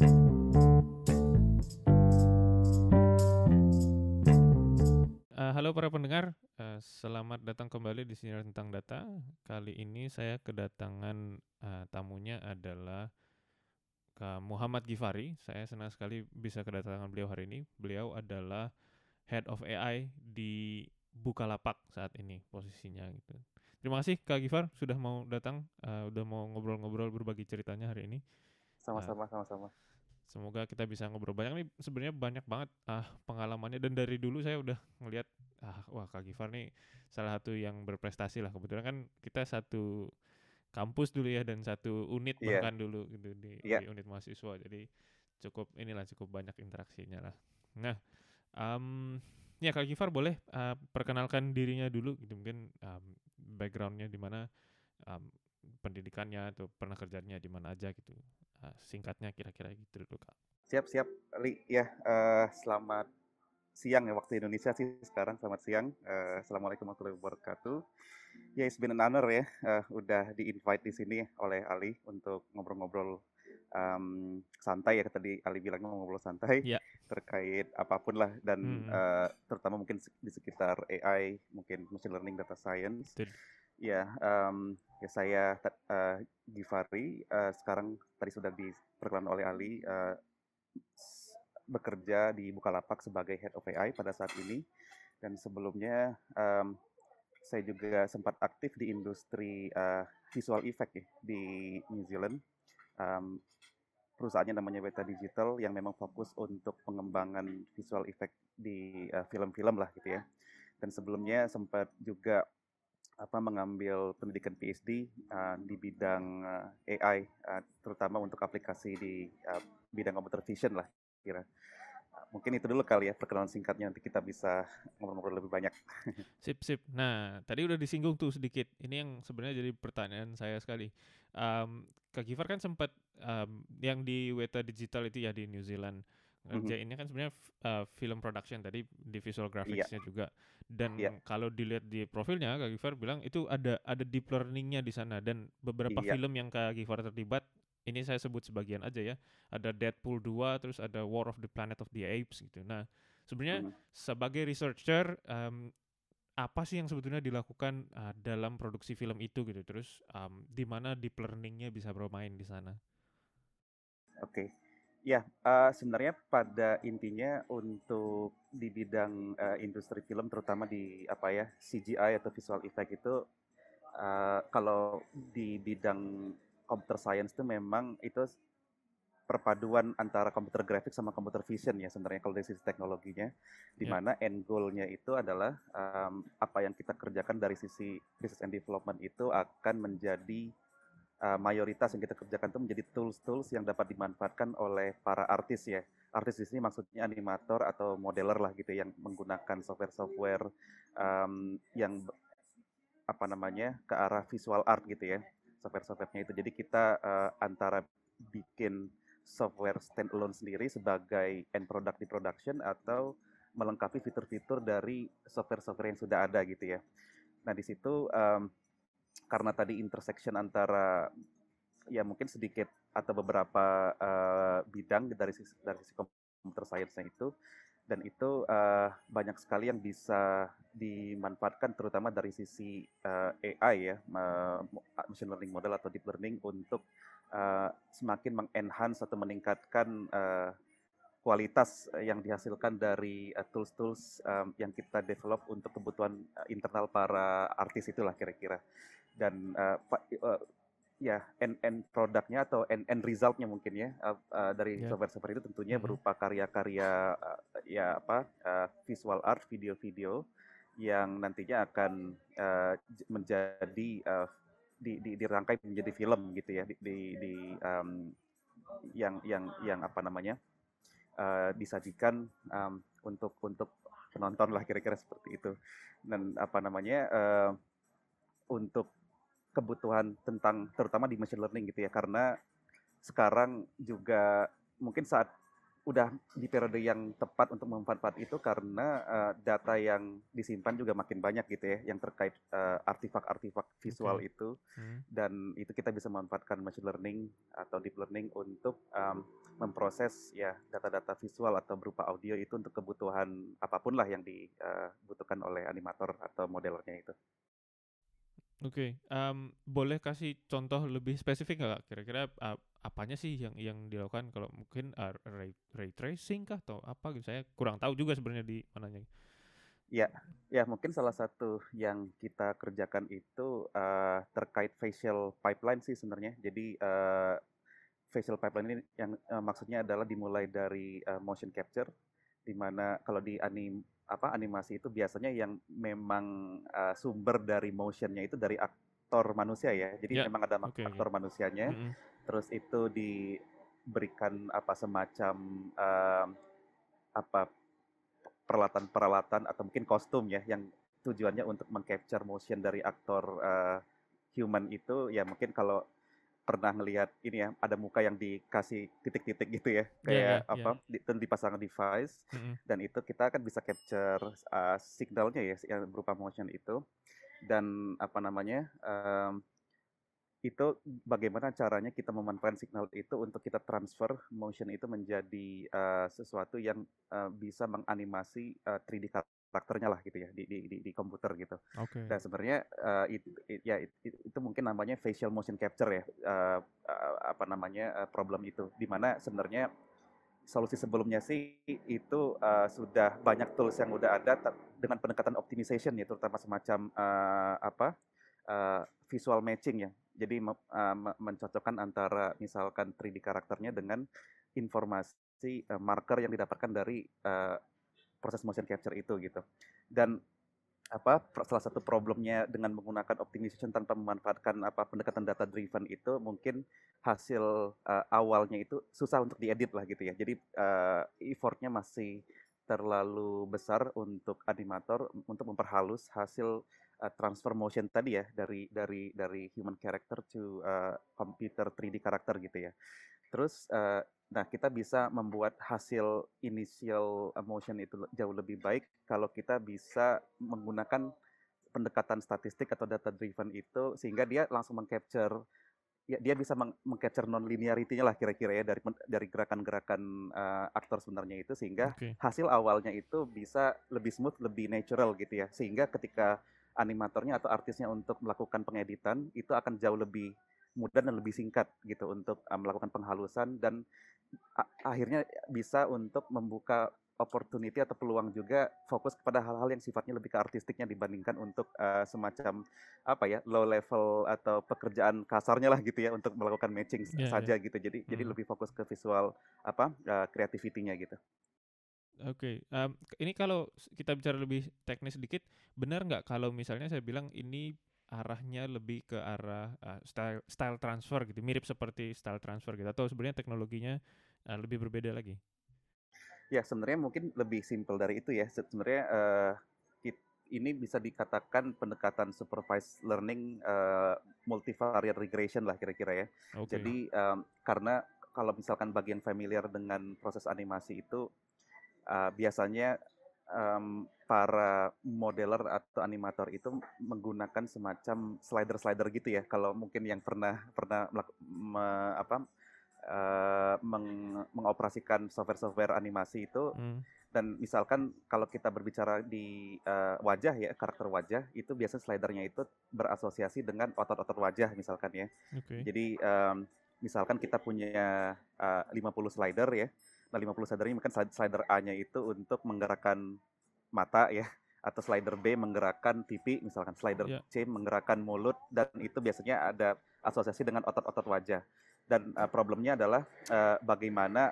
Uh, halo para pendengar, uh, selamat datang kembali di Sinar Tentang Data. Kali ini saya kedatangan uh, tamunya adalah Kak Muhammad Gifari. Saya senang sekali bisa kedatangan beliau hari ini. Beliau adalah Head of AI di Bukalapak saat ini posisinya gitu. Terima kasih Kak Gifar sudah mau datang, uh, udah mau ngobrol-ngobrol berbagi ceritanya hari ini. Sama-sama, sama-sama. Semoga kita bisa ngobrol banyak nih. Sebenarnya banyak banget ah pengalamannya dan dari dulu saya udah ngelihat ah wah Kak Gifar nih salah satu yang berprestasi lah. Kebetulan kan kita satu kampus dulu ya dan satu unit yeah. bahkan dulu gitu di, yeah. di unit mahasiswa. Jadi cukup inilah cukup banyak interaksinya lah. Nah, um, ya Kak Gifar boleh uh, perkenalkan dirinya dulu gitu mungkin um, backgroundnya di mana um, pendidikannya atau pernah kerjanya di mana aja gitu uh, singkatnya kira-kira gitu dulu kak siap siap Li ya uh, selamat siang ya waktu Indonesia sih sekarang selamat siang uh, assalamualaikum warahmatullahi wabarakatuh ya it's been an honor ya uh, udah di invite di sini oleh Ali untuk ngobrol-ngobrol um, santai ya tadi Ali bilang ngobrol santai yeah. terkait apa pun lah dan hmm. uh, terutama mungkin di sekitar AI mungkin machine learning data science Betul. Ya, um, ya saya uh, Givari uh, sekarang tadi sudah diperkenalkan oleh Ali uh, bekerja di Bukalapak sebagai Head of AI pada saat ini dan sebelumnya um, saya juga sempat aktif di industri uh, visual effect ya, di New Zealand. Um, perusahaannya namanya Beta Digital yang memang fokus untuk pengembangan visual effect di film-film uh, lah gitu ya. Dan sebelumnya sempat juga apa mengambil pendidikan PhD uh, di bidang uh, AI uh, terutama untuk aplikasi di uh, bidang computer vision lah kira mungkin itu dulu kali ya perkenalan singkatnya nanti kita bisa ngobrol-ngobrol lebih banyak. Sip sip. Nah tadi udah disinggung tuh sedikit. Ini yang sebenarnya jadi pertanyaan saya sekali. Um, Kak Gifar kan sempat um, yang di Weta Digital itu ya di New Zealand ngerjainnya kan sebenarnya uh, film production tadi di visual iya. graphicsnya yeah. juga dan yeah. kalau dilihat di profilnya Kak Gifar bilang itu ada ada deep learningnya di sana dan beberapa yeah. film yang Kak Gifar terlibat ini saya sebut sebagian aja ya ada Deadpool 2 terus ada War of the Planet of the Apes gitu nah sebenarnya mm. sebagai researcher um, apa sih yang sebetulnya dilakukan uh, dalam produksi film itu gitu terus um, di mana deep learningnya bisa bermain di sana oke okay. Ya, uh, sebenarnya pada intinya untuk di bidang uh, industri film terutama di apa ya CGI atau visual effect itu uh, kalau di bidang computer science itu memang itu perpaduan antara computer graphics sama computer vision ya sebenarnya kalau dari sisi teknologinya di ya. mana yeah. end goal-nya itu adalah um, apa yang kita kerjakan dari sisi research and development itu akan menjadi uh, mayoritas yang kita kerjakan itu menjadi tools-tools yang dapat dimanfaatkan oleh para artis ya. Artis di sini maksudnya animator atau modeler lah gitu yang menggunakan software-software um, yang apa namanya ke arah visual art gitu ya software-softwarenya itu. Jadi kita uh, antara bikin software standalone sendiri sebagai end product di production atau melengkapi fitur-fitur dari software-software yang sudah ada gitu ya. Nah di situ um, karena tadi intersection antara ya mungkin sedikit atau beberapa uh, bidang dari sisi dari sisi computer science itu dan itu uh, banyak sekali yang bisa dimanfaatkan terutama dari sisi uh, AI ya machine learning model atau deep learning untuk uh, semakin mengenhance atau meningkatkan uh, kualitas yang dihasilkan dari tools-tools uh, um, yang kita develop untuk kebutuhan uh, internal para artis itulah kira-kira dan uh, uh, ya end end produknya atau end end resultnya mungkin ya uh, uh, dari yeah. software seperti itu tentunya mm -hmm. berupa karya-karya uh, ya apa uh, visual art video-video yang nantinya akan uh, menjadi uh, di, di dirangkai menjadi film gitu ya di di, di um, yang yang yang apa namanya uh, disajikan um, untuk untuk penonton lah kira-kira seperti itu dan apa namanya uh, untuk kebutuhan tentang terutama di machine learning gitu ya karena sekarang juga mungkin saat udah di periode yang tepat untuk memanfaat itu karena uh, data yang disimpan juga makin banyak gitu ya yang terkait uh, artefak-artefak visual okay. itu hmm. dan itu kita bisa memanfaatkan machine learning atau deep learning untuk um, memproses ya data-data visual atau berupa audio itu untuk kebutuhan apa pun lah yang dibutuhkan oleh animator atau modelernya itu. Oke, okay. um, boleh kasih contoh lebih spesifik nggak kira-kira uh, apanya sih yang yang dilakukan kalau mungkin uh, ray, ray tracing kah atau apa gitu saya kurang tahu juga sebenarnya di mananya. Ya, ya mungkin salah satu yang kita kerjakan itu uh, terkait facial pipeline sih sebenarnya. Jadi uh, facial pipeline ini yang uh, maksudnya adalah dimulai dari uh, motion capture, di mana kalau di anim apa animasi itu biasanya yang memang uh, sumber dari motionnya itu dari aktor manusia ya. Jadi yeah. memang ada okay, aktor okay. manusianya. Mm -hmm. Terus itu diberikan apa semacam uh, apa peralatan-peralatan atau mungkin kostum ya yang tujuannya untuk mengcapture motion dari aktor uh, human itu ya mungkin kalau pernah ngelihat ini ya ada muka yang dikasih titik-titik gitu ya iya, kayak yeah, yeah, apa yeah. Di, dipasang device mm-hmm. dan itu kita kan bisa capture uh, signalnya ya yang berupa motion itu dan apa namanya um, itu bagaimana caranya kita memanfaatkan signal itu untuk kita transfer motion itu menjadi uh, sesuatu yang uh, bisa menganimasi uh, 3D karakternya lah gitu ya di di di, di komputer gitu. Okay. Dan sebenarnya uh, it, it, ya it, it, itu mungkin namanya facial motion capture ya uh, uh, apa namanya uh, problem itu. Di mana sebenarnya solusi sebelumnya sih itu uh, sudah banyak tools yang udah ada dengan pendekatan optimization ya terutama semacam uh, apa uh, visual matching ya. Jadi uh, mencocokkan antara misalkan 3D karakternya dengan informasi uh, marker yang didapatkan dari uh, proses motion capture itu gitu. Dan apa salah satu problemnya dengan menggunakan optimization tanpa memanfaatkan apa pendekatan data driven itu mungkin hasil uh, awalnya itu susah untuk diedit lah gitu ya. Jadi uh, effortnya masih terlalu besar untuk animator untuk memperhalus hasil uh, transfer motion tadi ya dari dari dari human character to uh, computer 3D karakter gitu ya. Terus uh, Nah, kita bisa membuat hasil initial motion itu jauh lebih baik kalau kita bisa menggunakan pendekatan statistik atau data driven itu sehingga dia langsung mengcapture ya dia bisa mengcapture non linearity-nya lah kira-kira ya dari dari gerakan-gerakan uh, aktor sebenarnya itu sehingga okay. hasil awalnya itu bisa lebih smooth, lebih natural gitu ya. Sehingga ketika animatornya atau artisnya untuk melakukan pengeditan itu akan jauh lebih mudah dan lebih singkat gitu untuk uh, melakukan penghalusan dan akhirnya bisa untuk membuka opportunity atau peluang juga fokus kepada hal-hal yang sifatnya lebih ke artistiknya dibandingkan untuk uh, semacam apa ya low level atau pekerjaan kasarnya lah gitu ya untuk melakukan matching yeah, saja yeah. gitu jadi hmm. jadi lebih fokus ke visual apa uh, creativity-nya gitu. Oke, okay. um, ini kalau kita bicara lebih teknis sedikit, benar nggak kalau misalnya saya bilang ini arahnya lebih ke arah uh, style style transfer gitu, mirip seperti style transfer gitu atau sebenarnya teknologinya uh, lebih berbeda lagi? Ya, sebenarnya mungkin lebih simpel dari itu ya. Sebenarnya uh, ini bisa dikatakan pendekatan supervised learning uh, multivariate regression lah kira-kira ya. Okay. Jadi um, karena kalau misalkan bagian familiar dengan proses animasi itu uh, biasanya um, para modeler atau animator itu menggunakan semacam slider-slider gitu ya. Kalau mungkin yang pernah pernah me, apa uh, meng, mengoperasikan software-software animasi itu hmm. dan misalkan kalau kita berbicara di uh, wajah ya karakter wajah itu biasanya slidernya itu berasosiasi dengan otot-otot wajah misalkan ya. Okay. Jadi um, misalkan kita punya uh, 50 slider ya Nah, 50 slider ini mungkin slider A-nya itu untuk menggerakkan mata ya atau slider B menggerakkan pipi misalkan slider yeah. C menggerakkan mulut dan itu biasanya ada asosiasi dengan otot-otot wajah. Dan uh, problemnya adalah uh, bagaimana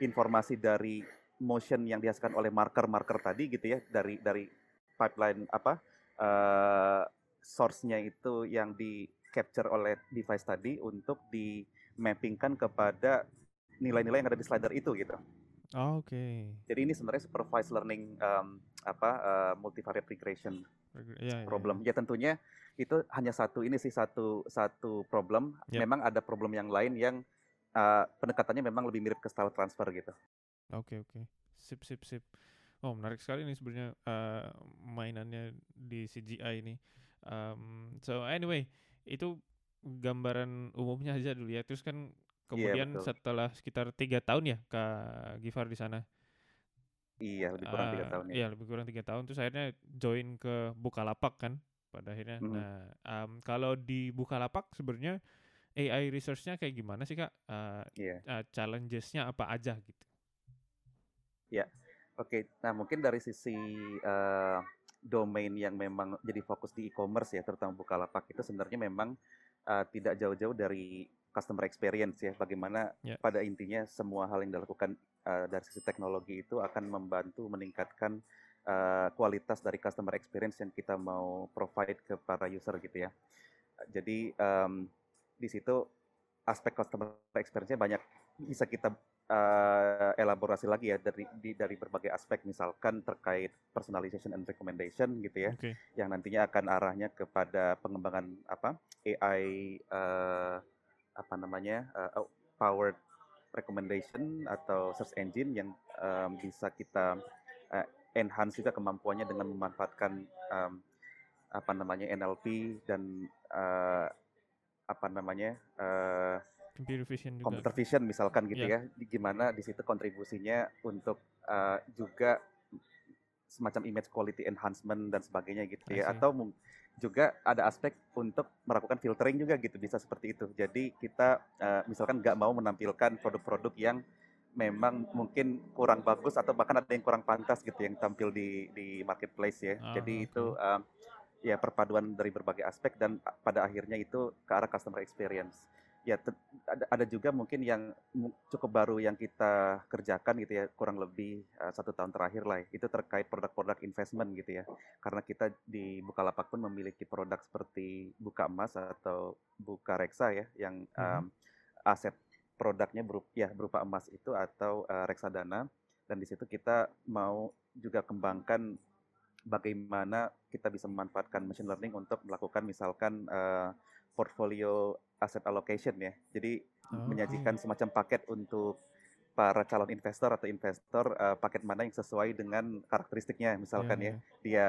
informasi dari motion yang dihasilkan oleh marker-marker tadi gitu ya dari dari pipeline apa uh, source-nya itu yang di capture oleh device tadi untuk di mappingkan kepada nilai-nilai yang ada di slider itu gitu. Oh, Oke. Okay. Jadi ini sebenarnya supervised learning um, apa uh, multivariate regression yeah, iya, problem. Yeah, yeah. Ya tentunya itu hanya satu ini sih satu satu problem. Yeah. Memang ada problem yang lain yang uh, pendekatannya memang lebih mirip ke style transfer gitu. Oke oke. Sip sip sip. Oh menarik sekali nih sebenarnya uh, mainannya di CGI ini. Um, so anyway itu gambaran umumnya aja dulu ya. Terus kan Iya kemudian betul. setelah sekitar tiga tahun ya Kak Gifar di sana. Iya lebih kurang tiga Uh, tahun ya. ya lebih kurang tiga tahun. Terus akhirnya join ke Bukalapak kan pada akhirnya. Mhm. Nah um, kalau di Bukalapak sebenarnya AI research-nya kayak gimana sih kak? Uh, Iya. uh, challenges-nya apa aja gitu? Ya, oke. Nah, mungkin dari sisi uh, domain yang memang jadi fokus di e-commerce ya, terutama Bukalapak itu sebenarnya memang uh, tidak jauh-jauh dari customer experience ya. Bagaimana Ya. pada intinya semua hal yang dilakukan uh, dari sisi teknologi itu akan membantu meningkatkan uh, kualitas dari customer experience yang kita mau provide ke para user gitu ya. Jadi um, di situ aspek customer experience-nya banyak bisa kita uh, elaborasi lagi ya dari di, dari berbagai aspek misalkan terkait personalization and recommendation gitu ya Oke. yang nantinya akan arahnya kepada pengembangan apa AI uh, apa namanya uh, powered recommendation atau search engine yang um, bisa kita uh, enhance juga kemampuannya dengan memanfaatkan um, apa namanya NLP dan uh, apa namanya uh, Computer vision juga. computer vision misalkan gitu Ya. ya, di gimana di situ kontribusinya untuk uh, juga semacam image quality enhancement dan sebagainya gitu ya, atau juga ada aspek untuk melakukan filtering juga gitu bisa seperti itu. Jadi kita uh, misalkan nggak mau menampilkan produk-produk yang memang mungkin kurang bagus atau bahkan ada yang kurang pantas gitu yang tampil di di marketplace ya. Ah, Jadi itu um, ya perpaduan dari berbagai aspek dan uh, pada akhirnya itu ke arah customer experience. Ya ada, ada juga mungkin yang cukup baru yang kita kerjakan gitu ya kurang lebih uh, satu tahun terakhir lah ya. itu terkait produk-produk investment gitu ya. Karena kita di Bukalapak pun memiliki produk seperti Buka Emas atau Buka Reksa ya yang um, aset produknya berupa ya berupa emas itu atau uh, reksadana. Dan di situ kita mau juga kembangkan bagaimana kita bisa memanfaatkan machine learning untuk melakukan misalkan uh, portfolio asset allocation ya. Jadi Oke. menyajikan semacam paket untuk para calon investor atau investor uh, paket mana yang sesuai dengan karakteristiknya misalkan Iya, ya iya. dia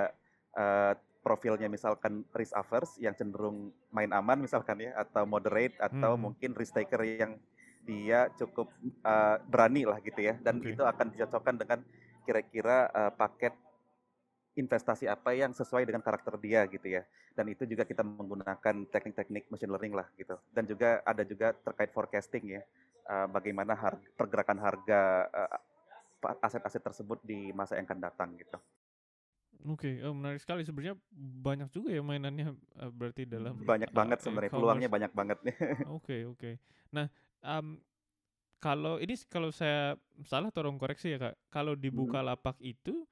uh, profilnya misalkan risk averse yang cenderung main aman misalkan ya atau moderate atau Hmm. mungkin risk taker yang dia cukup uh, berani lah gitu ya dan Oke. itu akan dicocokkan dengan kira-kira uh, paket investasi apa yang sesuai dengan karakter dia gitu ya dan itu juga kita menggunakan teknik-teknik machine learning lah gitu dan juga ada juga terkait forecasting ya uh, bagaimana har- pergerakan harga uh, aset-aset tersebut di masa yang akan datang gitu Oke, oh, menarik sekali. Sebenarnya banyak juga ya mainannya eh, berarti dalam banyak uh, banget sebenarnya peluangnya banyak banget nih Oke, oke. Nah, um, kalau ini kalau saya salah tolong koreksi ya Kak. Kalau di Mhm. Bukalapak itu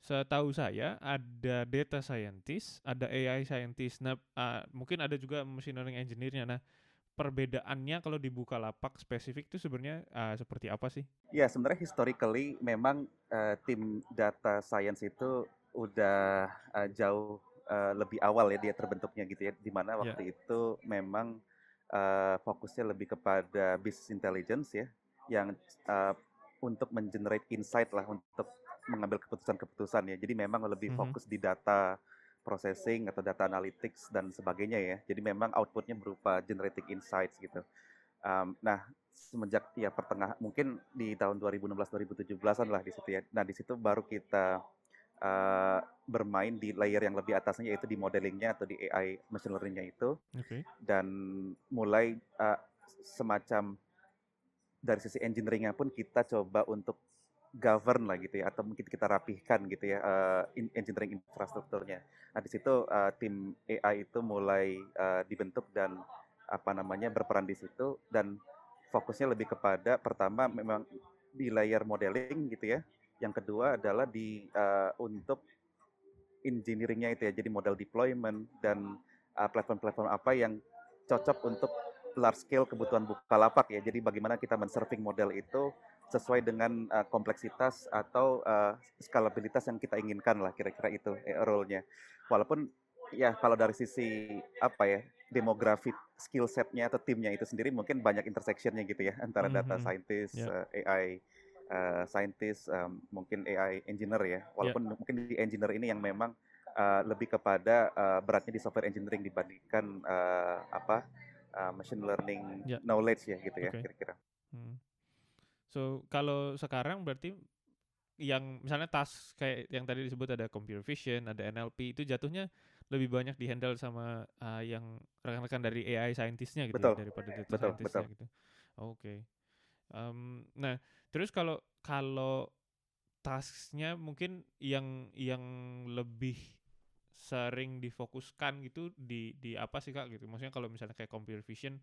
setahu saya ada data scientist, ada AI scientist. Nah, uh, mungkin ada juga machine learning engineer-nya. Nah, perbedaannya kalau di Bukalapak spesifik itu sebenarnya uh, seperti apa sih? Ya, sebenarnya historically memang uh, tim data science itu udah uh, jauh uh, lebih awal ya dia terbentuknya gitu ya, di mana waktu itu memang uh, fokusnya lebih kepada business intelligence ya, yang uh, untuk mengenerate insight lah untuk mengambil keputusan-keputusan ya. Jadi memang lebih Mhm. fokus di data processing atau data analytics dan sebagainya ya. Jadi memang outputnya berupa generating insights gitu. Um, nah, semenjak ya pertengah mungkin di tahun 2016-2017an lah di situ ya. Nah, di situ baru kita uh, bermain di layer yang lebih atasnya yaitu di modelingnya atau di AI machine learningnya itu Oke. dan mulai uh, semacam dari sisi engineeringnya pun kita coba untuk govern lah gitu ya atau mungkin kita rapihkan gitu ya uh, in- engineering infrastrukturnya. Nah di situ uh, tim AI itu mulai uh, dibentuk dan apa namanya berperan di situ dan fokusnya lebih kepada pertama memang di layer modeling gitu ya. Yang kedua adalah di uh, untuk engineeringnya itu ya jadi model deployment dan uh, platform-platform apa yang cocok untuk large scale kebutuhan Bukalapak ya. Jadi bagaimana kita men-serving model itu sesuai dengan uh, kompleksitas atau uh, skalabilitas yang kita inginkan lah kira-kira itu eh, role-nya. Walaupun ya kalau dari sisi apa ya demografi skill setnya atau timnya itu sendiri mungkin banyak intersectionnya gitu ya antara data Mhm. scientist, Ya. uh, AI uh, scientist, um, mungkin AI engineer ya. Walaupun yeah. mungkin di engineer ini yang memang uh, lebih kepada uh, beratnya di software engineering dibandingkan uh, apa uh, machine learning yeah. knowledge ya gitu ya kira-kira. Hmm. So kalau sekarang berarti yang misalnya task kayak yang tadi disebut ada computer vision, ada NLP itu jatuhnya lebih banyak dihandle sama uh, yang rekan-rekan dari AI scientistnya gitu betul. ya, daripada data betul, scientistnya betul. gitu. Oke. Okay. Um, nah terus kalau kalau tasknya mungkin yang yang lebih sering difokuskan gitu di di apa sih kak gitu maksudnya kalau misalnya kayak computer vision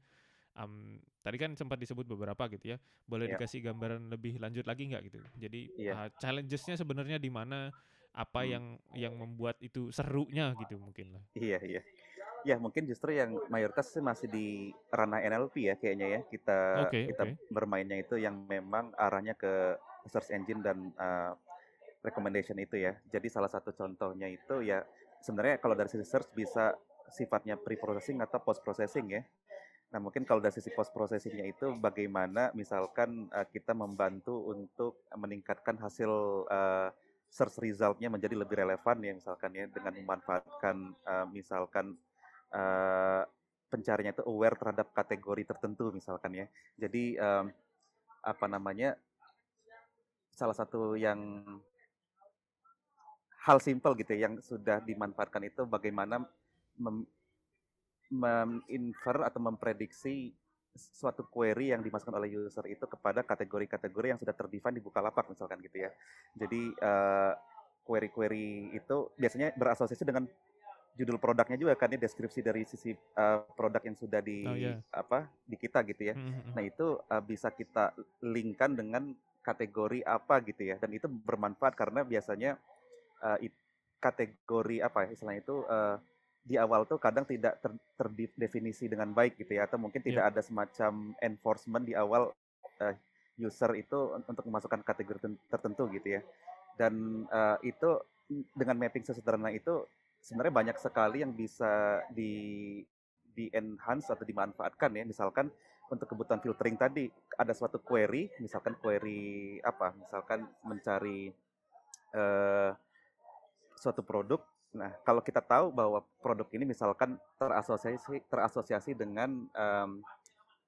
um, tadi kan sempat disebut beberapa gitu ya boleh yeah. dikasih gambaran lebih lanjut lagi nggak gitu jadi yeah. uh, challengesnya sebenarnya di mana apa hmm. yang yang membuat itu serunya gitu mungkin lah iya iya ya mungkin justru yang mayoritas sih masih di ranah NLP ya kayaknya ya kita okay, kita okay. bermainnya itu yang memang arahnya ke search engine dan uh, recommendation itu ya jadi salah satu contohnya itu ya sebenarnya kalau dari sisi search bisa sifatnya pre-processing atau post-processing ya. Nah mungkin kalau dari sisi post-processingnya itu bagaimana misalkan uh, kita membantu untuk meningkatkan hasil uh, search resultnya menjadi lebih relevan ya misalkan ya dengan memanfaatkan uh, misalkan uh, pencarinya itu aware terhadap kategori tertentu misalkan ya. Jadi um, apa namanya salah satu yang hal simple gitu ya, yang sudah dimanfaatkan itu bagaimana meminfer atau memprediksi suatu query yang dimasukkan oleh user itu kepada kategori-kategori yang sudah terdefine di Bukalapak misalkan gitu ya. Jadi uh, query-query itu biasanya berasosiasi dengan judul produknya juga kan ya deskripsi dari sisi uh, produk yang sudah di oh, yeah. apa di kita gitu ya. Mm -hmm. Nah itu uh, bisa kita linkkan dengan kategori apa gitu ya dan itu bermanfaat karena biasanya uh, kategori apa ya istilahnya itu uh, di awal tuh kadang tidak ter, terdefinisi dengan baik gitu ya atau mungkin tidak yeah. ada semacam enforcement di awal uh, user itu untuk memasukkan kategori tertentu gitu ya dan uh, itu dengan mapping sesederhana itu sebenarnya banyak sekali yang bisa di di enhance atau dimanfaatkan ya misalkan untuk kebutuhan filtering tadi ada suatu query misalkan query apa misalkan mencari uh, suatu produk. Nah, kalau kita tahu bahwa produk ini misalkan terasosiasi terasosiasi dengan um,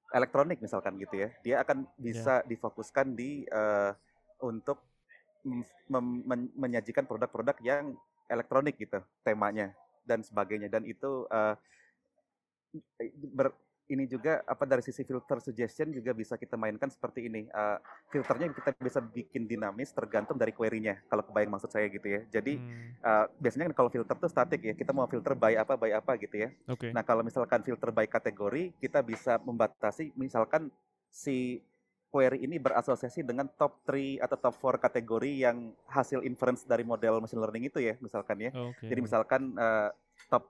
elektronik misalkan gitu ya, dia akan bisa yeah. difokuskan di uh, untuk men menyajikan produk-produk yang elektronik gitu temanya dan sebagainya dan itu uh, ber, ini juga apa dari sisi filter suggestion juga bisa kita mainkan seperti ini. Uh, filternya kita bisa bikin dinamis tergantung dari query-nya. Kalau kebayang maksud saya gitu ya. Jadi hmm. uh, biasanya kan kalau filter tuh statik ya. Kita mau filter by apa by apa gitu ya. Okay. Nah kalau misalkan filter by kategori, kita bisa membatasi misalkan si query ini berasosiasi dengan top 3 atau top 4 kategori yang hasil inference dari model machine learning itu ya misalkan ya. Okay. Jadi misalkan uh, top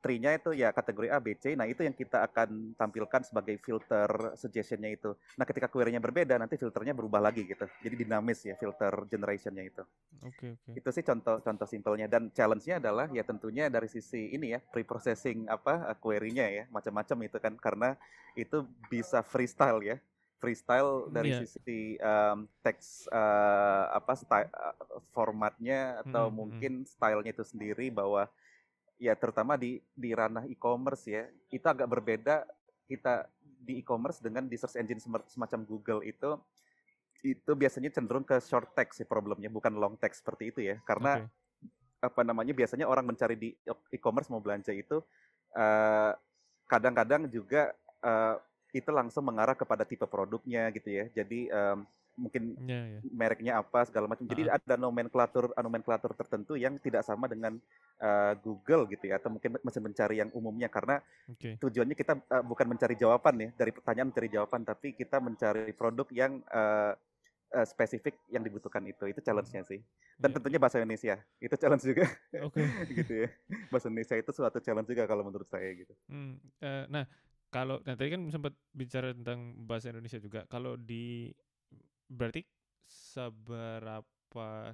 tree-nya itu ya kategori A, B, C. Nah, itu yang kita akan tampilkan sebagai filter suggestion-nya itu. Nah, ketika query-nya berbeda, nanti filternya berubah lagi gitu. Jadi dinamis ya filter generation-nya itu. Oke, okay, oke. Okay. Itu sih contoh contoh simpelnya dan challenge-nya adalah ya tentunya dari sisi ini ya, pre-processing apa query-nya ya, macam-macam itu kan karena itu bisa freestyle ya freestyle dari yeah. sisi um, teks uh, apa style, uh, formatnya atau hmm, hmm. mungkin stylenya itu sendiri bahwa ya terutama di di ranah e-commerce ya itu agak berbeda kita di e-commerce dengan di search engine semacam Google itu itu biasanya cenderung ke short text sih problemnya bukan long text seperti itu ya karena okay. apa namanya biasanya orang mencari di e-commerce mau belanja itu eh, kadang-kadang juga uh, itu langsung mengarah kepada tipe produknya gitu ya jadi um, mungkin yeah, yeah. mereknya apa segala macam. Jadi uh -huh. ada nomenklatur nomenklatur tertentu yang tidak sama dengan uh, Google gitu ya atau mungkin mesin pencari yang umumnya karena okay. tujuannya kita uh, bukan mencari jawaban ya dari pertanyaan mencari jawaban tapi kita mencari produk yang uh, uh, spesifik yang dibutuhkan itu. Itu challenge-nya sih. Dan yeah. tentunya bahasa Indonesia. Itu challenge juga. Oke. Okay. gitu ya. Bahasa Indonesia itu suatu challenge juga kalau menurut saya gitu. Hmm, uh, nah, kalau nah tadi kan sempat bicara tentang bahasa Indonesia juga. Kalau di berarti seberapa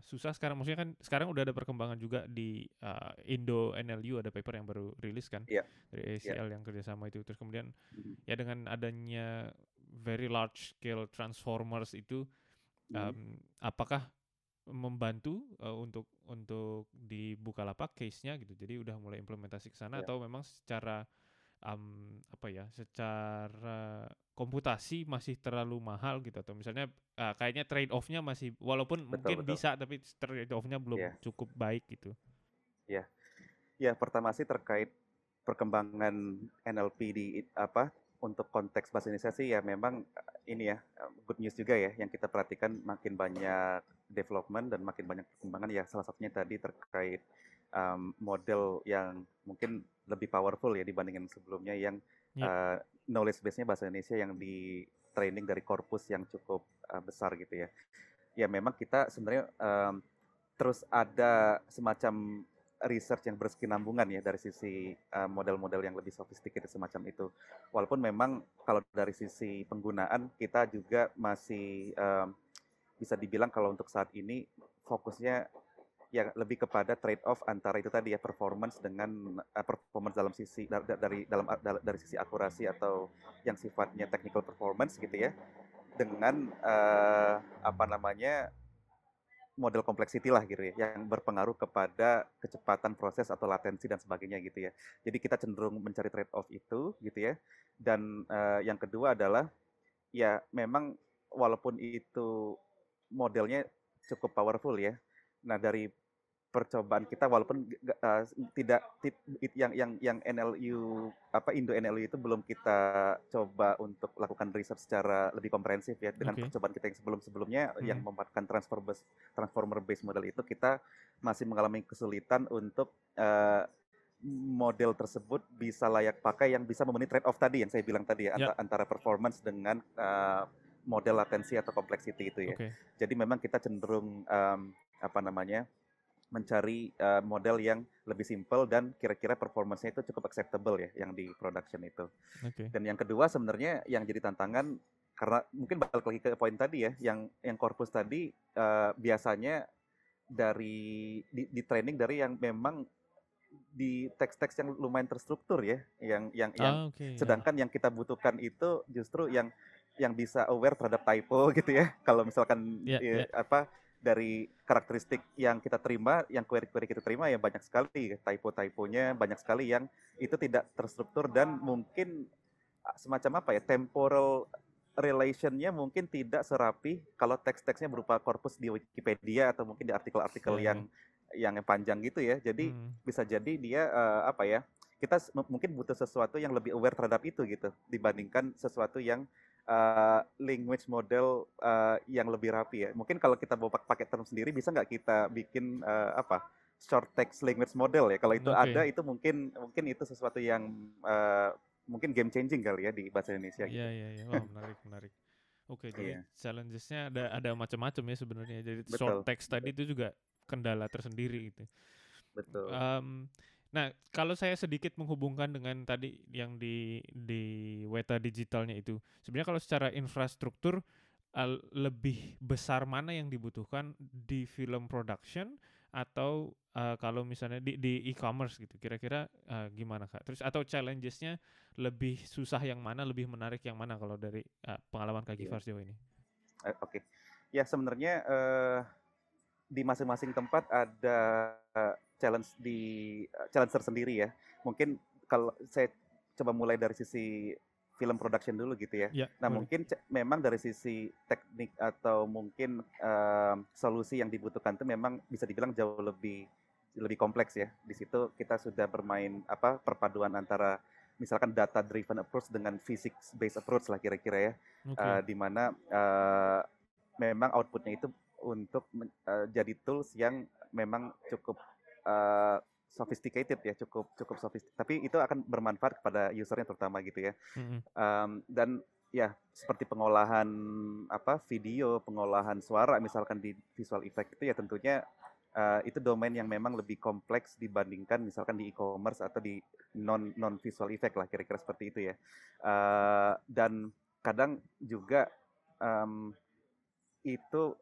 susah sekarang maksudnya kan sekarang udah ada perkembangan juga di uh, Indo NLU ada paper yang baru rilis kan yeah. dari ACL yeah. yang kerjasama itu terus kemudian mm-hmm. ya dengan adanya very large scale transformers itu um, apakah membantu uh, untuk untuk dibuka lapak case-nya gitu. Jadi udah mulai implementasi ke sana yeah. atau memang secara um, apa ya, secara komputasi masih terlalu mahal gitu atau misalnya uh, kayaknya trade off-nya masih walaupun betul, mungkin betul. bisa tapi trade off-nya belum yeah. cukup baik gitu. Ya. Yeah. Ya, pertama sih terkait perkembangan NLP di apa untuk konteks bahasa Indonesia sih ya memang ini ya good news juga ya yang kita perhatikan makin banyak development dan makin banyak perkembangan ya salah satunya tadi terkait um, model yang mungkin lebih powerful ya dibandingin sebelumnya yang yeah. Ya. uh, knowledge base-nya bahasa Indonesia yang di training dari korpus yang cukup uh, besar gitu ya. Ya memang kita sebenarnya um, terus ada semacam research yang berkesinambungan ya dari sisi uh, model-model uh, yang lebih sophisticated semacam itu. Walaupun memang kalau dari sisi penggunaan kita juga masih um, bisa dibilang kalau untuk saat ini fokusnya ya lebih kepada trade off antara itu tadi ya performance dengan uh, performance dalam sisi dari, dari dalam dari sisi akurasi atau yang sifatnya technical performance gitu ya dengan uh, apa namanya model complexity lah gitu ya, yang berpengaruh kepada kecepatan proses atau latensi dan sebagainya gitu ya. Jadi kita cenderung mencari trade off itu gitu ya. Dan uh, yang kedua adalah ya memang walaupun itu modelnya cukup powerful ya. Nah dari percobaan kita walaupun uh, tidak yang yang yang NLU apa Indo NLU itu belum kita coba untuk lakukan riset secara lebih komprehensif ya dengan okay. percobaan kita yang sebelum-sebelumnya hmm. yang memanfaatkan transformer transformer based model itu kita masih mengalami kesulitan untuk uh, model tersebut bisa layak pakai yang bisa memenuhi trade off tadi yang saya bilang tadi ya yeah. antara performance dengan uh, model latensi atau complexity itu ya. Okay. Jadi memang kita cenderung um, apa namanya mencari uh, model yang lebih simple dan kira-kira performance-nya itu cukup acceptable ya yang di production itu. Okay. Dan yang kedua sebenarnya yang jadi tantangan karena mungkin balik lagi ke poin tadi ya, yang yang korpus tadi uh, biasanya dari di, di training dari yang memang di teks-teks yang lumayan terstruktur ya, yang yang yang ah, okay, sedangkan yeah. yang kita butuhkan itu justru yang yang bisa aware terhadap typo gitu ya. Kalau misalkan yeah, ya, yeah. apa dari karakteristik yang kita terima, yang query-query kita terima ya banyak sekali typo-typonya, banyak sekali yang itu tidak terstruktur dan mungkin semacam apa ya temporal relationnya mungkin tidak serapi kalau teks-teksnya berupa korpus di Wikipedia atau mungkin di artikel-artikel yeah. yang yang panjang gitu ya. Jadi hmm. bisa jadi dia uh, apa ya? Kita mungkin butuh sesuatu yang lebih aware terhadap itu gitu dibandingkan sesuatu yang uh, language model uh, yang lebih rapi ya. Mungkin kalau kita bawa pakai term sendiri bisa nggak kita bikin uh, apa short text language model ya. Kalau itu okay. ada itu mungkin mungkin itu sesuatu yang uh, mungkin game changing kali ya di bahasa Indonesia. Iya iya iya. Wah menarik menarik. Oke, okay, jadi yeah. challengesnya ada ada macam-macam ya sebenarnya. Jadi Betul. short text tadi itu juga kendala tersendiri gitu. Betul. Um, Nah, kalau saya sedikit menghubungkan dengan tadi yang di di Weta digitalnya itu, sebenarnya kalau secara infrastruktur uh, lebih besar mana yang dibutuhkan di film production atau uh, kalau misalnya di di e-commerce gitu, kira-kira uh, gimana kak? Terus atau challengesnya lebih susah yang mana, lebih menarik yang mana kalau dari uh, pengalaman kak Gifar yeah. sejauh ini? Uh, Oke, okay. ya sebenarnya uh, di masing-masing tempat ada uh, challenge di uh, challenge tersendiri ya. Mungkin kalau saya coba mulai dari sisi film production dulu gitu ya. ya nah boleh. mungkin memang dari sisi teknik atau mungkin uh, solusi yang dibutuhkan itu memang bisa dibilang jauh lebih lebih kompleks ya. Di situ kita sudah bermain apa perpaduan antara misalkan data driven approach dengan physics based approach lah kira-kira ya. Okay. Uh, di mana uh, memang outputnya itu untuk uh, jadi tools yang memang cukup uh, sophisticated ya cukup cukup sophisticated tapi itu akan bermanfaat kepada usernya terutama gitu ya mm-hmm. um, dan ya seperti pengolahan apa video pengolahan suara misalkan di visual effect itu ya tentunya uh, itu domain yang memang lebih kompleks dibandingkan misalkan di e-commerce atau di non non visual effect lah kira-kira seperti itu ya uh, dan kadang juga um, itu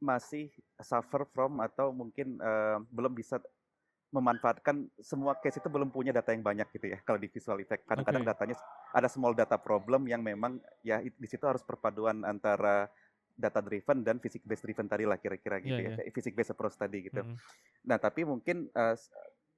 masih suffer from atau mungkin uh, belum bisa memanfaatkan semua case itu belum punya data yang banyak gitu ya kalau di visual effect kadang-kadang okay. datanya ada small data problem yang memang ya di situ harus perpaduan antara data driven dan physics based driven tadi lah kira-kira gitu yeah, ya, yeah. physics based approach tadi gitu. Mm. Nah tapi mungkin uh,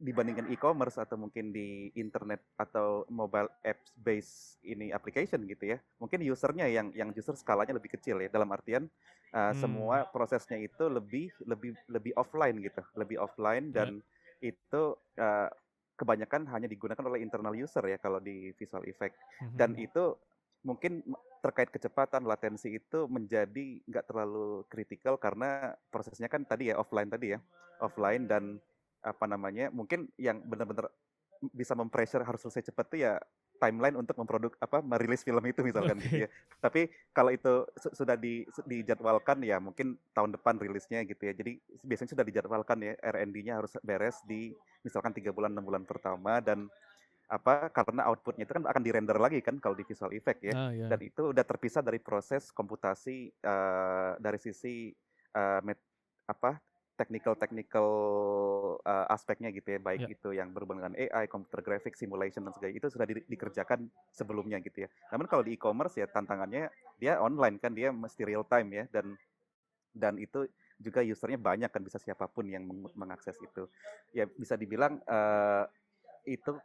dibandingkan e-commerce atau mungkin di internet atau mobile apps based ini application gitu ya mungkin usernya yang yang justru skalanya lebih kecil ya dalam artian uh, hmm. semua prosesnya itu lebih lebih lebih offline gitu lebih offline dan yeah. itu uh, kebanyakan hanya digunakan oleh internal user ya kalau di visual effect hmm. dan itu mungkin terkait kecepatan latensi itu menjadi nggak terlalu kritikal karena prosesnya kan tadi ya offline tadi ya offline dan apa namanya mungkin yang benar-benar bisa mempressure harus selesai cepat tuh ya timeline untuk memproduk apa merilis film itu misalkan okay. gitu ya. Tapi kalau itu sudah di dijadwalkan ya mungkin tahun depan rilisnya gitu ya. Jadi biasanya sudah dijadwalkan ya R&D-nya harus beres di misalkan tiga bulan enam bulan pertama dan apa karena outputnya itu kan akan di render lagi kan kalau di visual effect ya. Ah, yeah. Dan itu udah terpisah dari proses komputasi uh, dari sisi uh, met, apa technical uh, aspeknya gitu ya baik yeah. itu yang berhubungan dengan AI, computer graphics, simulation dan segala itu sudah di, dikerjakan sebelumnya gitu ya. Namun kalau di e-commerce ya tantangannya dia online kan dia mesti real time ya dan dan itu juga usernya banyak kan bisa siapa pun yang meng mengakses itu. Ya bisa dibilang uh, itu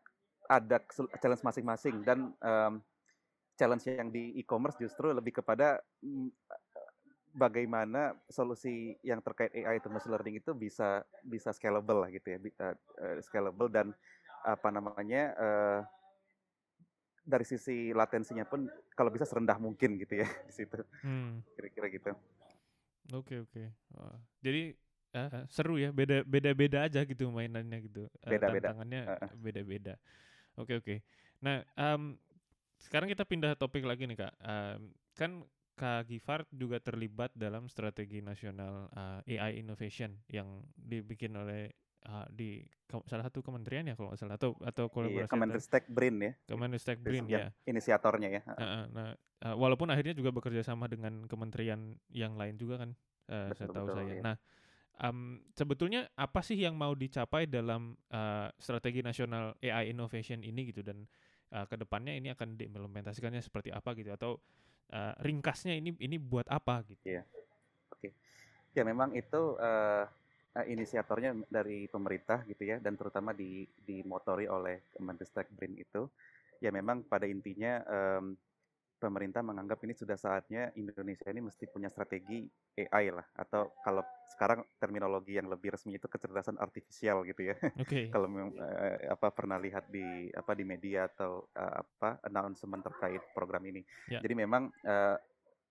ada challenge masing-masing dan um, challenge yang di e-commerce justru lebih kepada mm, bagaimana solusi yang terkait AI itu machine learning itu bisa bisa scalable lah gitu ya, bisa, uh, scalable dan apa namanya uh, dari sisi latensinya pun kalau bisa serendah mungkin gitu ya di situ. Hmm. Kira-kira gitu. Oke oke. Wah. Jadi uh, seru ya, beda beda beda aja gitu mainannya gitu. Beda-beda. Tantangannya uh. beda-beda. Oke oke. Nah, um, sekarang kita pindah topik lagi nih kak. Um, kan Kak Gifart juga terlibat dalam strategi nasional uh, eh, AI innovation yang dibikin oleh uh, di salah satu kementerian ya kalau nggak salah atau atau iya, kolaborasi iya, Kemenristek BRIN ya. Kemenristek BRIN ya. inisiatornya ya uh, nah uh, walaupun akhirnya juga bekerja sama dengan kementerian yang lain juga kan uh, betul, saya tahu betul, saya. iya. nah um, sebetulnya apa sih yang mau dicapai dalam uh, strategi nasional AI innovation ini gitu? Dan uh, ke depannya ini akan diimplementasikannya seperti apa gitu? Atau uh, ringkasnya ini ini buat apa gitu. Iya. Oke. Okay. Ya memang itu uh, inisiatornya dari pemerintah gitu ya dan terutama di dimotori oleh Kemenristek BRIN itu ya memang pada intinya um, pemerintah menganggap ini sudah saatnya Indonesia ini mesti punya strategi AI lah atau kalau sekarang terminologi yang lebih resmi itu kecerdasan artifisial gitu ya. Okay. kalau uh, apa pernah lihat di apa di media atau uh, apa announcement terkait program ini. Yeah. Jadi memang uh,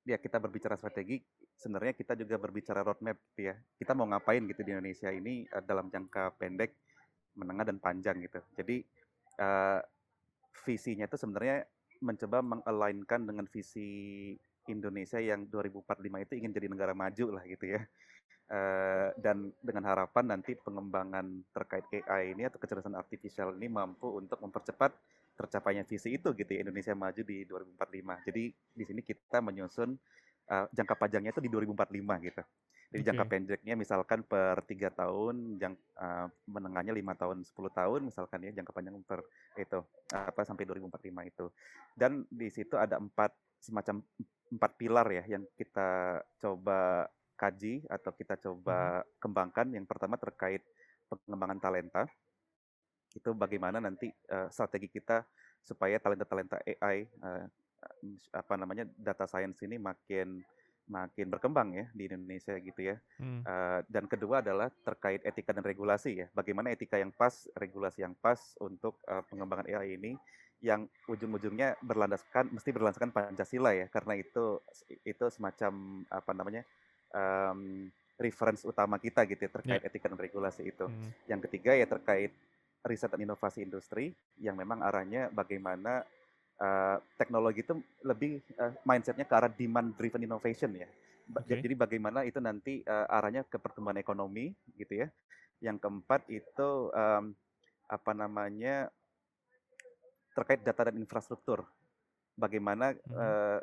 ya kita berbicara strategi sebenarnya kita juga berbicara roadmap gitu ya. Kita mau ngapain gitu di Indonesia ini uh, dalam jangka pendek, menengah dan panjang gitu. Jadi uh, visinya itu sebenarnya mencoba mengalignkan dengan visi Indonesia yang 2045 itu ingin jadi negara maju lah gitu ya. Uh, dan dengan harapan nanti pengembangan terkait AI ini atau kecerdasan artifisial ini mampu untuk mempercepat tercapainya visi itu gitu ya Indonesia maju di 2045. Jadi di sini kita menyusun uh, jangka panjangnya itu di 2045 gitu. Jadi okay. jangka pendeknya misalkan per tiga tahun, jang, uh, menengahnya lima tahun, 10 tahun misalkan ya, jangka panjang per itu apa sampai 2045 itu. Dan di situ ada empat semacam empat pilar ya yang kita coba kaji atau kita coba hmm. kembangkan. Yang pertama terkait pengembangan talenta. Itu bagaimana nanti uh, strategi kita supaya talenta-talenta AI uh, apa namanya data science ini makin makin berkembang ya di Indonesia gitu ya. Hmm. Uh, dan kedua adalah terkait etika dan regulasi ya. Bagaimana etika yang pas, regulasi yang pas untuk uh, pengembangan AI ini yang ujung-ujungnya berlandaskan mesti berlandaskan Pancasila ya. Karena itu itu semacam apa namanya? Um, reference utama kita gitu ya, terkait yeah. etika dan regulasi itu. Hmm. Yang ketiga ya terkait riset dan inovasi industri yang memang arahnya bagaimana uh, teknologi itu lebih uh, mindsetnya ke arah demand driven innovation ya. Okay. Jadi bagaimana itu nanti uh, arahnya ke pertumbuhan ekonomi gitu ya. Yang keempat itu um, apa namanya terkait data dan infrastruktur. Bagaimana hmm. uh,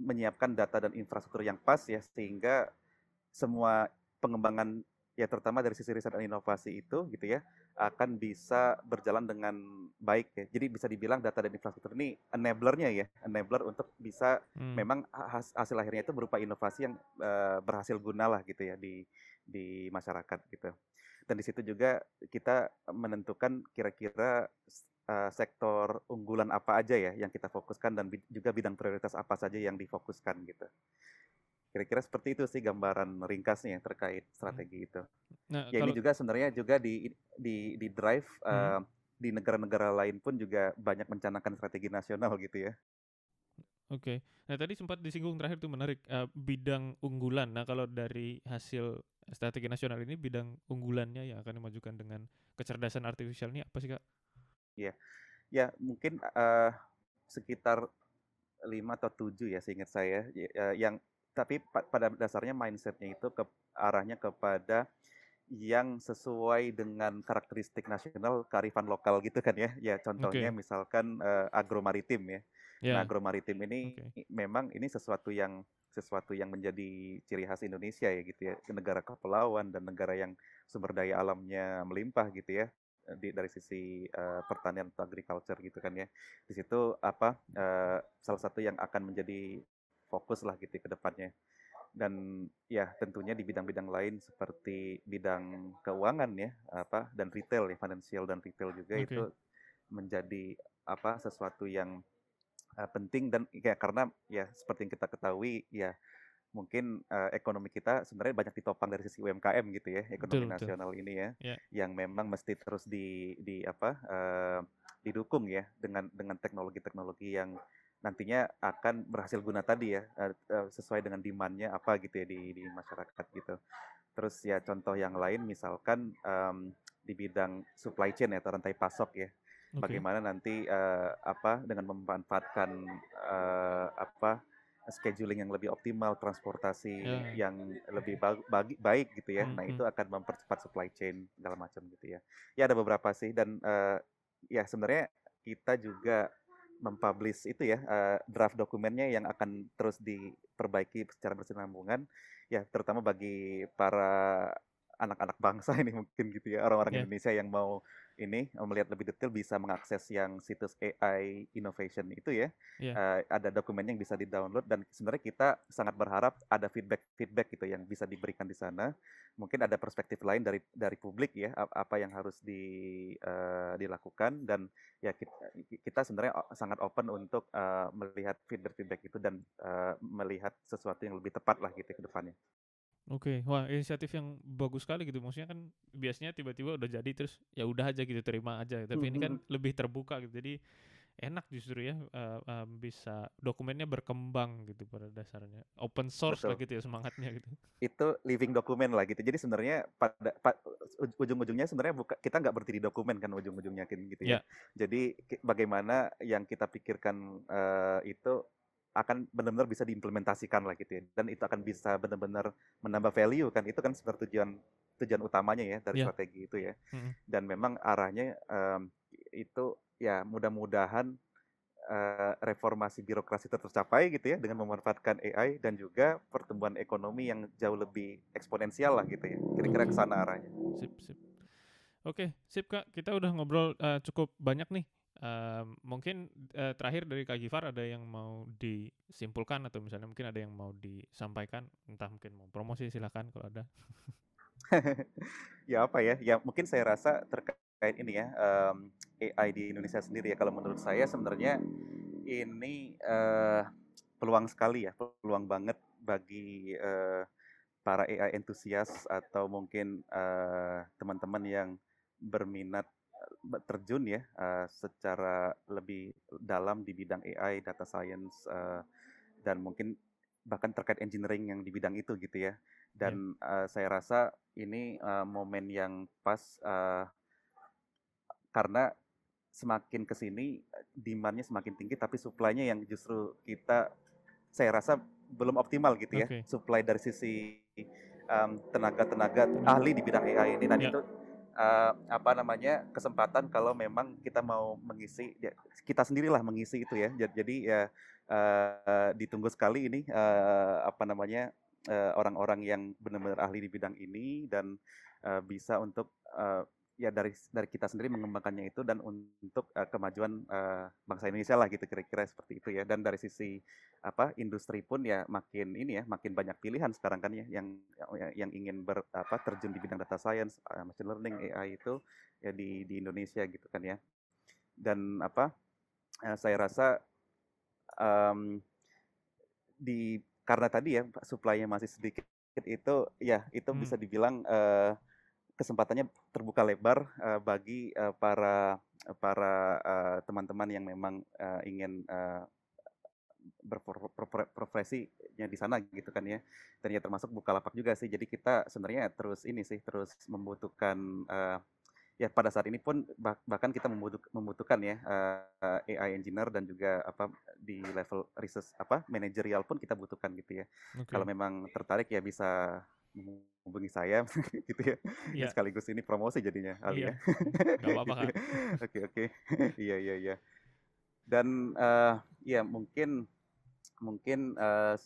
menyiapkan data dan infrastruktur yang pas ya sehingga semua pengembangan ya terutama dari sisi riset dan inovasi itu gitu ya akan bisa berjalan dengan baik ya. Jadi bisa dibilang data dan infrastruktur ini enablernya ya, enabler untuk bisa hmm. memang hasil akhirnya itu berupa inovasi yang uh, berhasil guna lah gitu ya di di masyarakat gitu. Dan di situ juga kita menentukan kira-kira uh, sektor unggulan apa aja ya yang kita fokuskan dan juga bidang prioritas apa saja yang difokuskan gitu. Kira-kira seperti itu sih gambaran ringkasnya terkait strategi hmm. itu. Nah, ya kalau... ini juga sebenarnya juga di di di drive hmm. uh, di negara-negara lain pun juga banyak mencanangkan strategi nasional gitu ya. Oke, okay. nah tadi sempat disinggung terakhir tuh menarik uh, bidang unggulan. Nah kalau dari hasil strategi nasional ini bidang unggulannya yang akan dimajukan dengan kecerdasan artifisial ini apa sih kak? Iya, ya mungkin uh, sekitar lima atau tujuh ya seingat saya ya, yang tapi pada dasarnya mindsetnya itu ke arahnya kepada yang sesuai dengan karakteristik nasional kearifan lokal gitu kan ya ya contohnya okay. misalkan uh, agromaritim ya yeah. nah agromaritim ini okay. memang ini sesuatu yang sesuatu yang menjadi ciri khas Indonesia ya gitu ya negara kepulauan dan negara yang sumber daya alamnya melimpah gitu ya di, dari sisi uh, pertanian atau agriculture gitu kan ya di situ apa uh, salah satu yang akan menjadi fokus lah gitu ke depannya. Dan ya tentunya di bidang-bidang lain seperti bidang keuangan ya, apa dan retail ya, financial dan retail juga okay. itu menjadi apa sesuatu yang uh, penting dan ya karena ya seperti yang kita ketahui ya mungkin uh, ekonomi kita sebenarnya banyak ditopang dari sisi UMKM gitu ya ekonomi betul, nasional betul. ini ya yeah. yang memang mesti terus di di apa uh, didukung ya dengan dengan teknologi-teknologi yang nantinya akan berhasil guna tadi ya eh, eh, sesuai dengan demandnya apa gitu ya di di masyarakat gitu. Terus ya contoh yang lain misalkan um, di bidang supply chain ya rantai pasok ya. Okay. Bagaimana nanti uh, apa dengan memanfaatkan uh, apa scheduling yang lebih optimal, transportasi yeah. yang lebih bagi, baik gitu ya. Mm -hmm. Nah, itu akan mempercepat supply chain segala macam gitu ya. Ya ada beberapa sih dan uh, ya sebenarnya kita juga mempublish itu ya uh, draft dokumennya yang akan terus diperbaiki secara bersinambungan ya terutama bagi para anak-anak bangsa ini mungkin gitu ya orang-orang yeah. Indonesia yang mau ini melihat lebih detail bisa mengakses yang situs AI Innovation itu ya yeah. Iya. uh, ada dokumen yang bisa di-download dan sebenarnya kita sangat berharap ada feedback feedback gitu yang bisa diberikan di sana mungkin ada perspektif lain dari dari publik ya apa yang harus di uh, dilakukan dan ya kita, kita sebenarnya sangat open untuk uh, melihat feedback feedback itu dan uh, melihat sesuatu yang lebih tepat lah gitu ke depannya. Oke, wah inisiatif yang bagus sekali gitu. Maksudnya kan biasanya tiba-tiba udah jadi terus ya udah aja gitu terima aja. Tapi ini kan lebih terbuka gitu. Jadi enak justru ya uh, uh, bisa dokumennya berkembang gitu pada dasarnya. Open source Betul. lah gitu ya semangatnya gitu. Itu living dokumen lah gitu. Jadi sebenarnya pada pa, ujung-ujungnya sebenarnya buka, kita nggak berdiri dokumen kan ujung-ujungnya gitu ya. Yeah. Jadi bagaimana yang kita pikirkan uh, itu akan benar-benar bisa diimplementasikan lah gitu ya dan itu akan bisa benar-benar menambah value kan itu kan seperti tujuan tujuan utamanya ya dari yeah. strategi itu ya mm-hmm. dan memang arahnya um, itu ya mudah-mudahan uh, reformasi birokrasi tercapai gitu ya dengan memanfaatkan AI dan juga pertumbuhan ekonomi yang jauh lebih eksponensial lah gitu ya kira-kira ke sana arahnya sip sip oke sip kak kita udah ngobrol uh, cukup banyak nih Uh, mungkin uh, terakhir dari Kak Gifar ada yang mau disimpulkan atau misalnya mungkin ada yang mau disampaikan, entah mungkin mau promosi silahkan kalau ada. ya apa ya? Ya mungkin saya rasa terkait ini ya um, AI di Indonesia sendiri ya kalau menurut saya sebenarnya ini uh, peluang sekali ya, peluang banget bagi uh, para AI entusias atau mungkin teman-teman uh, yang berminat terjun ya uh, secara lebih dalam di bidang AI, data science uh, dan mungkin bahkan terkait engineering yang di bidang itu gitu ya. Dan yeah. uh, saya rasa ini uh, momen yang pas uh, karena semakin ke sini demandnya semakin tinggi tapi supply-nya yang justru kita saya rasa belum optimal gitu ya. Okay. Supply dari sisi tenaga-tenaga um, ahli di bidang AI ini dan yeah. itu uh, apa namanya kesempatan kalau memang kita mau mengisi ya, kita sendirilah mengisi itu ya. Jadi ya uh, ditunggu sekali ini uh, apa namanya uh, orang-orang yang benar-benar ahli di bidang ini dan uh, bisa untuk uh, ya dari dari kita sendiri mengembangkannya itu dan untuk uh, kemajuan uh, bangsa Indonesia lah gitu kira-kira seperti itu ya dan dari sisi apa industri pun ya makin ini ya makin banyak pilihan sekarang kan ya yang yang ingin ber apa terjun di bidang data science uh, machine learning AI itu ya di di Indonesia gitu kan ya dan apa uh, saya rasa um, di karena tadi ya supply-nya masih sedikit itu ya itu hmm. bisa dibilang uh, kesempatannya terbuka lebar uh, bagi uh, para para teman-teman uh, yang memang uh, ingin uh, berprofesinya di sana gitu kan ya. Dan ya termasuk Bukalapak juga sih. Jadi kita sebenarnya terus ini sih terus membutuhkan uh, ya pada saat ini pun bah bahkan kita membutuh, membutuhkan ya uh, AI engineer dan juga apa di level research apa manajerial pun kita butuhkan gitu ya. Okay. kalau memang tertarik ya bisa menghubungi saya gitu ya. Yeah. Sekaligus ini promosi jadinya Ali yeah. ya. apa-apa Oke oke. Iya iya iya. Dan uh, ya mungkin mungkin uh,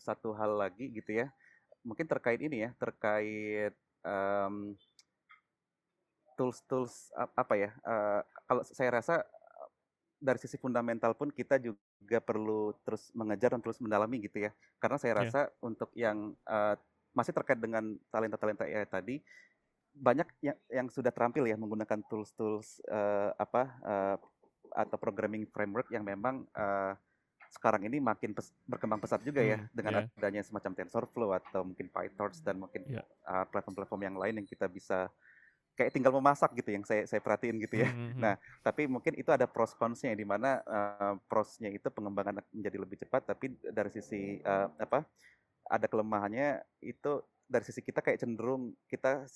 satu hal lagi gitu ya. Mungkin terkait ini ya, terkait um, tools-tools apa ya? Uh, kalau saya rasa dari sisi fundamental pun kita juga perlu terus mengejar dan terus mendalami gitu ya. Karena saya iya. rasa yeah. untuk yang uh, masih terkait dengan talenta-talenta AI tadi banyak yang yang sudah terampil ya menggunakan tools-tools uh, apa uh, atau programming framework yang memang uh, sekarang ini makin pes berkembang pesat juga ya hmm, dengan yeah. adanya semacam TensorFlow atau mungkin PyTorch dan mungkin yeah. uh, platform-platform yang lain yang kita bisa kayak tinggal memasak gitu yang saya saya perhatiin gitu ya. Mm -hmm. Nah, tapi mungkin itu ada pros consnya di mana uh, prosnya itu pengembangan menjadi lebih cepat tapi dari sisi uh, apa ada kelemahannya itu dari sisi kita kayak cenderung kita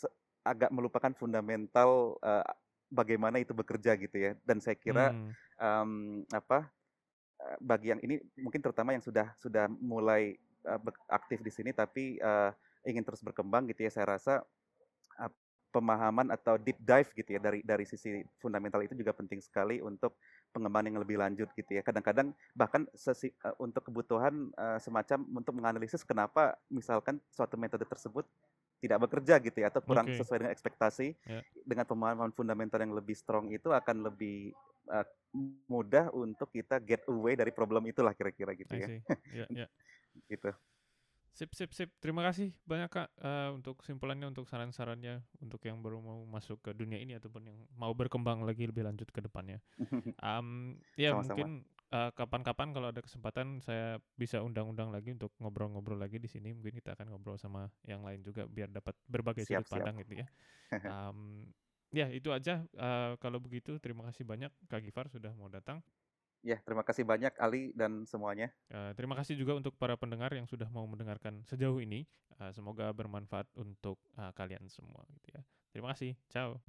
agak melupakan fundamental uh, bagaimana itu bekerja gitu ya dan saya kira hmm. um, apa bagi yang ini mungkin terutama yang sudah sudah mulai uh, aktif di sini tapi uh, ingin terus berkembang gitu ya saya rasa uh, pemahaman atau deep dive gitu ya dari dari sisi fundamental itu juga penting sekali untuk pengembangan yang lebih lanjut gitu ya. Kadang-kadang bahkan sesi, uh, untuk kebutuhan uh, semacam untuk menganalisis kenapa misalkan suatu metode tersebut tidak bekerja gitu ya atau kurang okay. sesuai dengan ekspektasi yeah. dengan pemahaman fundamental yang lebih strong itu akan lebih uh, mudah untuk kita get away dari problem itulah kira-kira gitu ya. Yeah, yeah. gitu. Sip, sip, sip. Terima kasih banyak Kak uh, untuk kesimpulannya, untuk saran-sarannya, untuk yang baru mau masuk ke dunia ini ataupun yang mau berkembang lagi lebih lanjut ke depannya. Um, ya Sama-sama. mungkin uh, kapan-kapan kalau ada kesempatan saya bisa undang-undang lagi untuk ngobrol-ngobrol lagi di sini. Mungkin kita akan ngobrol sama yang lain juga biar dapat berbagai siap, sudut pandang gitu ya. Um, ya itu aja. Uh, kalau begitu terima kasih banyak Kak Gifar sudah mau datang. Ya, terima kasih banyak Ali dan semuanya. Uh, terima kasih juga untuk para pendengar yang sudah mau mendengarkan sejauh ini. Uh, semoga bermanfaat untuk uh, kalian semua gitu ya. Terima kasih. Ciao.